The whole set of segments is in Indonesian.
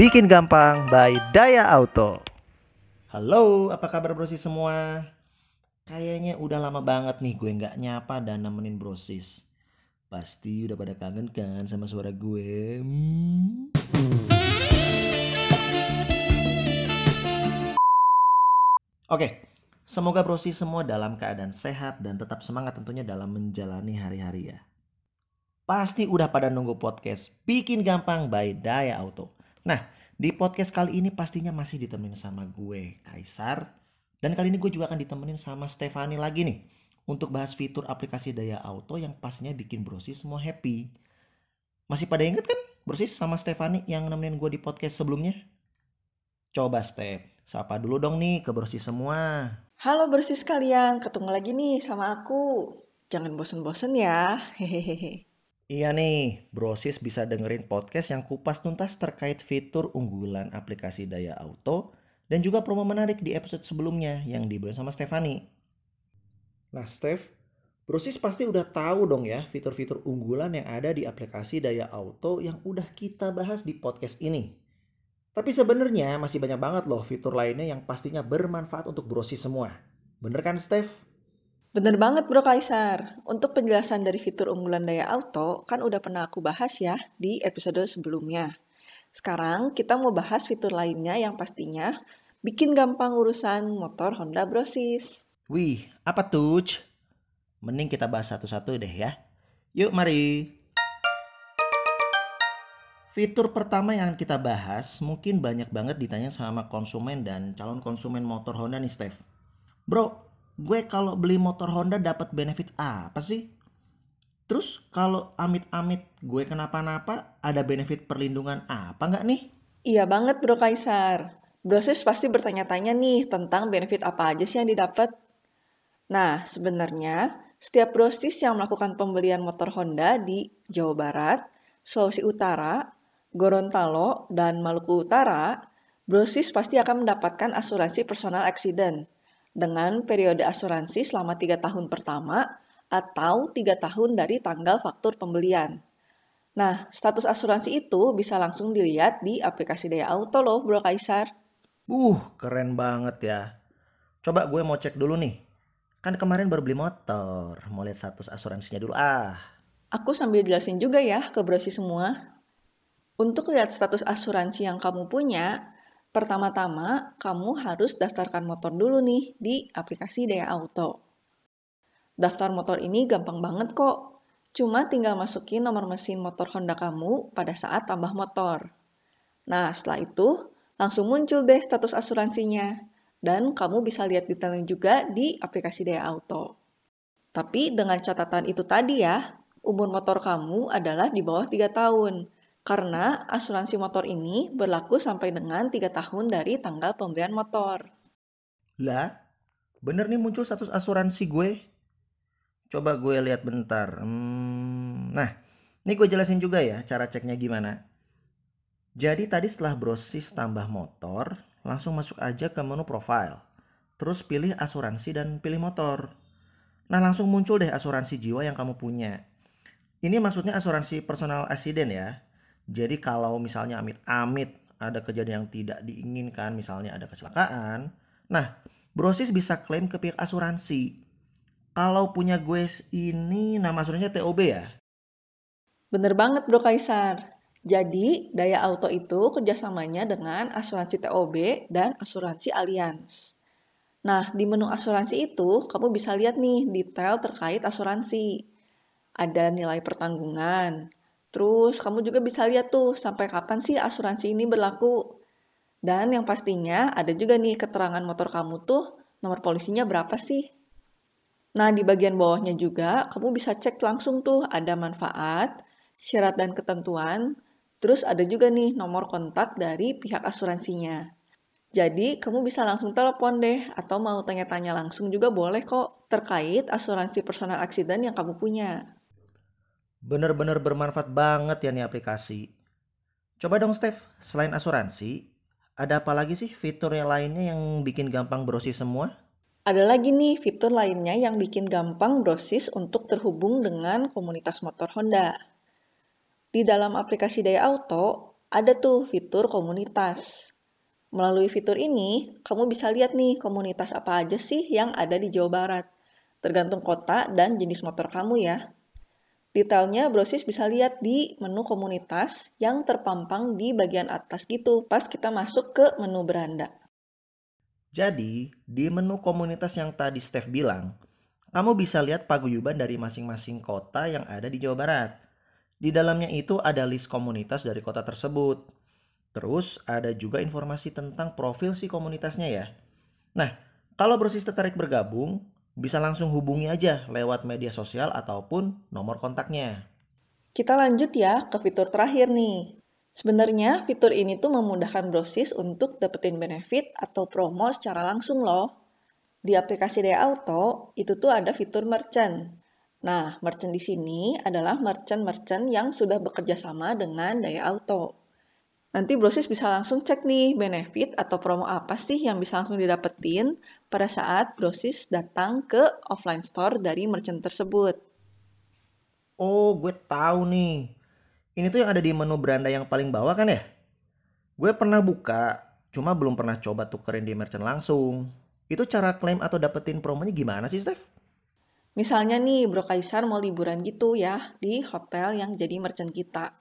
Bikin gampang by Daya Auto. Halo, apa kabar brosis semua? Kayaknya udah lama banget nih gue nggak nyapa dan nemenin brosis. Pasti udah pada kangen kan sama suara gue. Hmm. Oke, semoga brosis semua dalam keadaan sehat dan tetap semangat tentunya dalam menjalani hari-hari ya. Pasti udah pada nunggu podcast Bikin Gampang by Daya Auto. Nah, di podcast kali ini pastinya masih ditemenin sama gue, Kaisar. Dan kali ini gue juga akan ditemenin sama Stefani lagi nih. Untuk bahas fitur aplikasi Daya Auto yang pastinya bikin brosis semua happy. Masih pada inget kan brosis sama Stefani yang nemenin gue di podcast sebelumnya? Coba Step, sapa dulu dong nih ke brosis semua. Halo bersis kalian, ketemu lagi nih sama aku. Jangan bosen-bosen ya. Hehehe. Iya nih, Brosis bisa dengerin podcast yang kupas tuntas terkait fitur unggulan aplikasi Daya Auto dan juga promo menarik di episode sebelumnya yang dibeli sama Stefani. Nah, Steph, Brosis pasti udah tahu dong ya fitur-fitur unggulan yang ada di aplikasi Daya Auto yang udah kita bahas di podcast ini. Tapi sebenarnya masih banyak banget loh fitur lainnya yang pastinya bermanfaat untuk Brosis semua. Bener kan, Steph? Bener banget Bro Kaisar. Untuk penjelasan dari fitur unggulan Daya Auto, kan udah pernah aku bahas ya di episode sebelumnya. Sekarang kita mau bahas fitur lainnya yang pastinya bikin gampang urusan motor Honda Brosis. Wih, apa tuh? Mending kita bahas satu-satu deh ya. Yuk mari. Fitur pertama yang kita bahas mungkin banyak banget ditanya sama konsumen dan calon konsumen motor Honda nih Steph. Bro, gue kalau beli motor Honda dapat benefit apa sih? Terus kalau amit-amit gue kenapa-napa ada benefit perlindungan apa nggak nih? Iya banget Bro Kaisar. Brosis pasti bertanya-tanya nih tentang benefit apa aja sih yang didapat. Nah, sebenarnya setiap brosis yang melakukan pembelian motor Honda di Jawa Barat, Sulawesi Utara, Gorontalo, dan Maluku Utara, brosis pasti akan mendapatkan asuransi personal accident dengan periode asuransi selama tiga tahun pertama atau tiga tahun dari tanggal faktur pembelian. Nah, status asuransi itu bisa langsung dilihat di aplikasi Daya Auto loh, Bro Kaisar. Uh, keren banget ya. Coba gue mau cek dulu nih. Kan kemarin baru beli motor, mau lihat status asuransinya dulu ah. Aku sambil jelasin juga ya ke brosi semua. Untuk lihat status asuransi yang kamu punya, pertama-tama kamu harus daftarkan motor dulu nih di aplikasi Daya Auto. Daftar motor ini gampang banget kok. Cuma tinggal masukin nomor mesin motor Honda kamu pada saat tambah motor. Nah, setelah itu langsung muncul deh status asuransinya. Dan kamu bisa lihat detailnya juga di aplikasi Daya Auto. Tapi dengan catatan itu tadi ya, umur motor kamu adalah di bawah 3 tahun. Karena asuransi motor ini berlaku sampai dengan 3 tahun dari tanggal pembelian motor. Lah, bener nih muncul status asuransi gue. Coba gue lihat bentar. Hmm, nah, ini gue jelasin juga ya cara ceknya gimana. Jadi tadi setelah brosis tambah motor, langsung masuk aja ke menu profile. Terus pilih asuransi dan pilih motor. Nah langsung muncul deh asuransi jiwa yang kamu punya. Ini maksudnya asuransi personal accident ya. Jadi kalau misalnya amit-amit ada kejadian yang tidak diinginkan, misalnya ada kecelakaan. Nah, brosis bisa klaim ke pihak asuransi. Kalau punya gue ini nama asuransinya TOB ya? Bener banget Bro Kaisar. Jadi, Daya Auto itu kerjasamanya dengan asuransi TOB dan asuransi Allianz. Nah, di menu asuransi itu, kamu bisa lihat nih detail terkait asuransi. Ada nilai pertanggungan. Terus, kamu juga bisa lihat tuh sampai kapan sih asuransi ini berlaku. Dan yang pastinya ada juga nih keterangan motor kamu tuh nomor polisinya berapa sih. Nah, di bagian bawahnya juga kamu bisa cek langsung tuh ada manfaat, syarat dan ketentuan, Terus ada juga nih nomor kontak dari pihak asuransinya. Jadi kamu bisa langsung telepon deh atau mau tanya-tanya langsung juga boleh kok terkait asuransi personal accident yang kamu punya. Bener-bener bermanfaat banget ya nih aplikasi. Coba dong Steph, selain asuransi, ada apa lagi sih fitur yang lainnya yang bikin gampang brosis semua? Ada lagi nih fitur lainnya yang bikin gampang brosis untuk terhubung dengan komunitas motor Honda. Di dalam aplikasi Daya Auto, ada tuh fitur komunitas. Melalui fitur ini, kamu bisa lihat nih komunitas apa aja sih yang ada di Jawa Barat. Tergantung kota dan jenis motor kamu ya. Detailnya brosis bisa lihat di menu komunitas yang terpampang di bagian atas gitu pas kita masuk ke menu beranda. Jadi, di menu komunitas yang tadi Steph bilang, kamu bisa lihat paguyuban dari masing-masing kota yang ada di Jawa Barat. Di dalamnya itu ada list komunitas dari kota tersebut. Terus ada juga informasi tentang profil si komunitasnya ya. Nah, kalau brosis tertarik bergabung, bisa langsung hubungi aja lewat media sosial ataupun nomor kontaknya. Kita lanjut ya ke fitur terakhir nih. Sebenarnya fitur ini tuh memudahkan brosis untuk dapetin benefit atau promo secara langsung loh. Di aplikasi Daya Auto, itu tuh ada fitur merchant. Nah, merchant di sini adalah merchant-merchant yang sudah bekerja sama dengan Daya Auto. Nanti brosis bisa langsung cek nih benefit atau promo apa sih yang bisa langsung didapetin pada saat brosis datang ke offline store dari merchant tersebut. Oh, gue tahu nih. Ini tuh yang ada di menu beranda yang paling bawah kan ya? Gue pernah buka, cuma belum pernah coba tukerin di merchant langsung. Itu cara klaim atau dapetin promonya gimana sih, Steph? Misalnya nih, Bro Kaisar mau liburan gitu ya di hotel yang jadi merchant kita.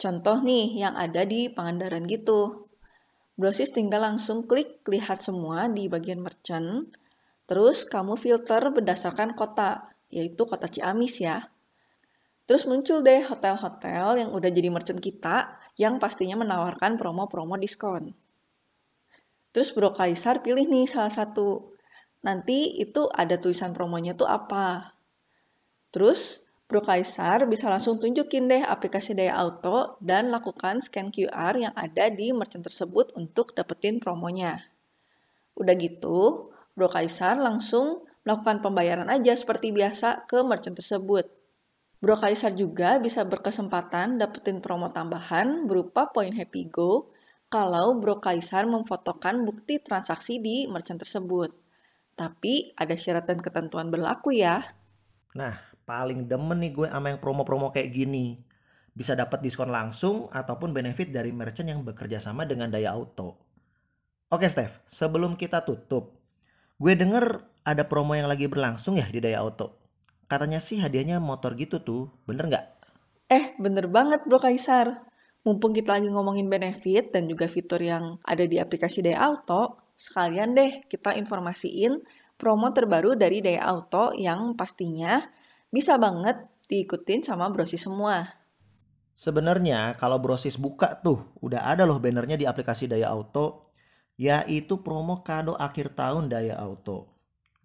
Contoh nih yang ada di Pangandaran gitu. Brosis tinggal langsung klik lihat semua di bagian merchant, terus kamu filter berdasarkan kota, yaitu kota Ciamis ya. Terus muncul deh hotel-hotel yang udah jadi merchant kita yang pastinya menawarkan promo-promo diskon. Terus Bro Kaisar pilih nih salah satu. Nanti itu ada tulisan promonya tuh apa. Terus Bro Kaisar bisa langsung tunjukin deh aplikasi Daya Auto dan lakukan scan QR yang ada di merchant tersebut untuk dapetin promonya. Udah gitu, Bro Kaisar langsung melakukan pembayaran aja seperti biasa ke merchant tersebut. Bro Kaisar juga bisa berkesempatan dapetin promo tambahan berupa poin Happy Go kalau Bro Kaisar memfotokan bukti transaksi di merchant tersebut. Tapi ada syarat dan ketentuan berlaku ya. Nah, paling demen nih gue sama yang promo-promo kayak gini. Bisa dapat diskon langsung ataupun benefit dari merchant yang bekerja sama dengan Daya Auto. Oke Steph, sebelum kita tutup, gue denger ada promo yang lagi berlangsung ya di Daya Auto. Katanya sih hadiahnya motor gitu tuh, bener nggak? Eh, bener banget Bro Kaisar. Mumpung kita lagi ngomongin benefit dan juga fitur yang ada di aplikasi Daya Auto, sekalian deh kita informasiin promo terbaru dari Daya Auto yang pastinya bisa banget diikutin sama brosis semua. Sebenarnya kalau brosis buka tuh, udah ada loh bannernya di aplikasi Daya Auto, yaitu promo kado akhir tahun Daya Auto.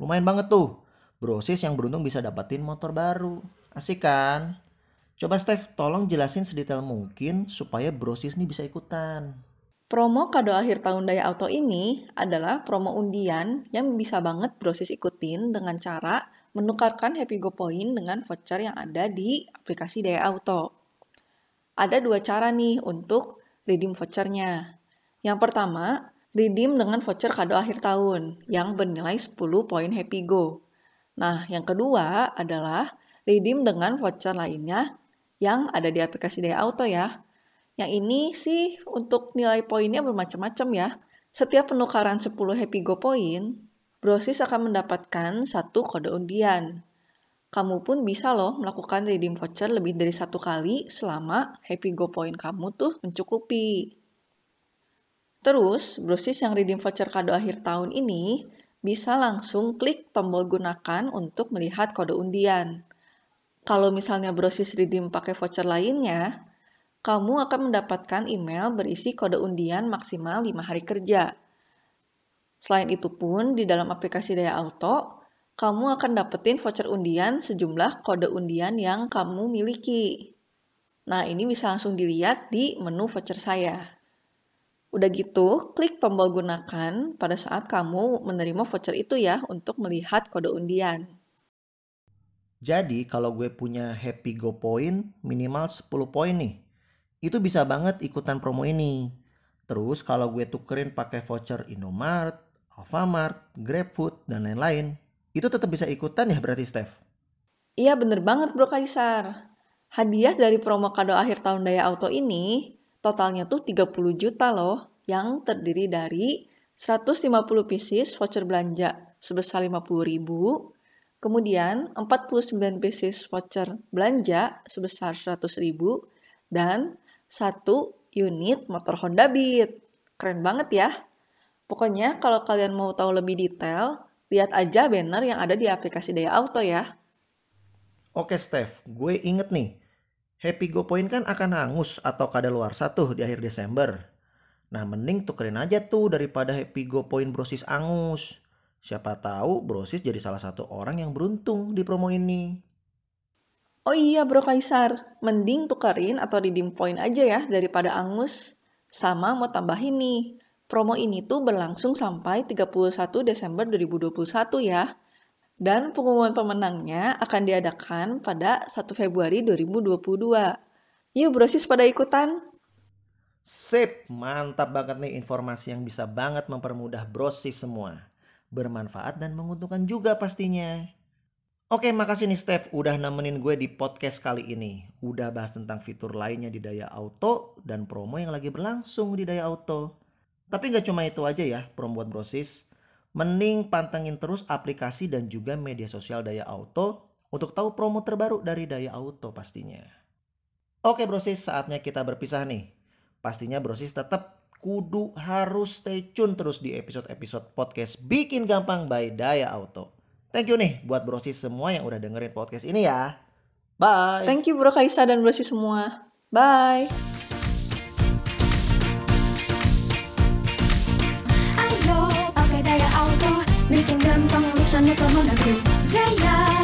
Lumayan banget tuh, brosis yang beruntung bisa dapetin motor baru. Asik kan? Coba Steph, tolong jelasin sedetail mungkin supaya brosis nih bisa ikutan. Promo kado akhir tahun Daya Auto ini adalah promo undian yang bisa banget brosis ikutin dengan cara menukarkan Happy Go Point dengan voucher yang ada di aplikasi Daya Auto. Ada dua cara nih untuk redeem vouchernya. Yang pertama, redeem dengan voucher kado akhir tahun yang bernilai 10 poin Happy Go. Nah, yang kedua adalah redeem dengan voucher lainnya yang ada di aplikasi Daya Auto ya. Yang ini sih untuk nilai poinnya bermacam-macam ya. Setiap penukaran 10 Happy Go Point, Brosis akan mendapatkan satu kode undian. Kamu pun bisa loh melakukan redeem voucher lebih dari satu kali selama Happy Go Point kamu tuh mencukupi. Terus, Brosis yang redeem voucher kado akhir tahun ini bisa langsung klik tombol gunakan untuk melihat kode undian. Kalau misalnya brosis redeem pakai voucher lainnya, kamu akan mendapatkan email berisi kode undian maksimal 5 hari kerja. Selain itu pun, di dalam aplikasi Daya Auto, kamu akan dapetin voucher undian sejumlah kode undian yang kamu miliki. Nah, ini bisa langsung dilihat di menu voucher saya. Udah gitu, klik tombol gunakan pada saat kamu menerima voucher itu ya untuk melihat kode undian. Jadi kalau gue punya Happy Go Point minimal 10 poin nih. Itu bisa banget ikutan promo ini. Terus kalau gue tukerin pakai voucher Indomart, Alfamart, GrabFood, dan lain-lain. Itu tetap bisa ikutan ya berarti Steph? Iya bener banget Bro Kaisar. Hadiah dari promo kado akhir tahun Daya Auto ini Totalnya tuh 30 juta loh, yang terdiri dari 150 pieces voucher belanja sebesar 50 ribu, kemudian 49 pieces voucher belanja sebesar 100 ribu, dan satu unit motor Honda Beat. Keren banget ya. Pokoknya kalau kalian mau tahu lebih detail, lihat aja banner yang ada di aplikasi Daya Auto ya. Oke Steph, gue inget nih. Happy Go Point kan akan hangus atau kada luar satu di akhir Desember. Nah mending tukerin aja tuh daripada Happy Go Point brosis angus. Siapa tahu brosis jadi salah satu orang yang beruntung di promo ini. Oh iya bro Kaisar, mending tukerin atau redeem point aja ya daripada angus. Sama mau tambahin nih, Promo ini tuh berlangsung sampai 31 Desember 2021 ya. Dan pengumuman pemenangnya akan diadakan pada 1 Februari 2022. Yuk brosis pada ikutan. Sip, mantap banget nih informasi yang bisa banget mempermudah brosis semua. Bermanfaat dan menguntungkan juga pastinya. Oke, makasih nih Steph udah nemenin gue di podcast kali ini. Udah bahas tentang fitur lainnya di Daya Auto dan promo yang lagi berlangsung di Daya Auto. Tapi nggak cuma itu aja ya buat brosis. Mending pantengin terus aplikasi dan juga media sosial Daya Auto untuk tahu promo terbaru dari Daya Auto pastinya. Oke brosis, saatnya kita berpisah nih. Pastinya brosis tetap kudu harus stay tune terus di episode-episode podcast Bikin Gampang by Daya Auto. Thank you nih buat brosis semua yang udah dengerin podcast ini ya. Bye. Thank you Bro Kaisa dan brosis semua. Bye. Ayo pakai daya auto Bikin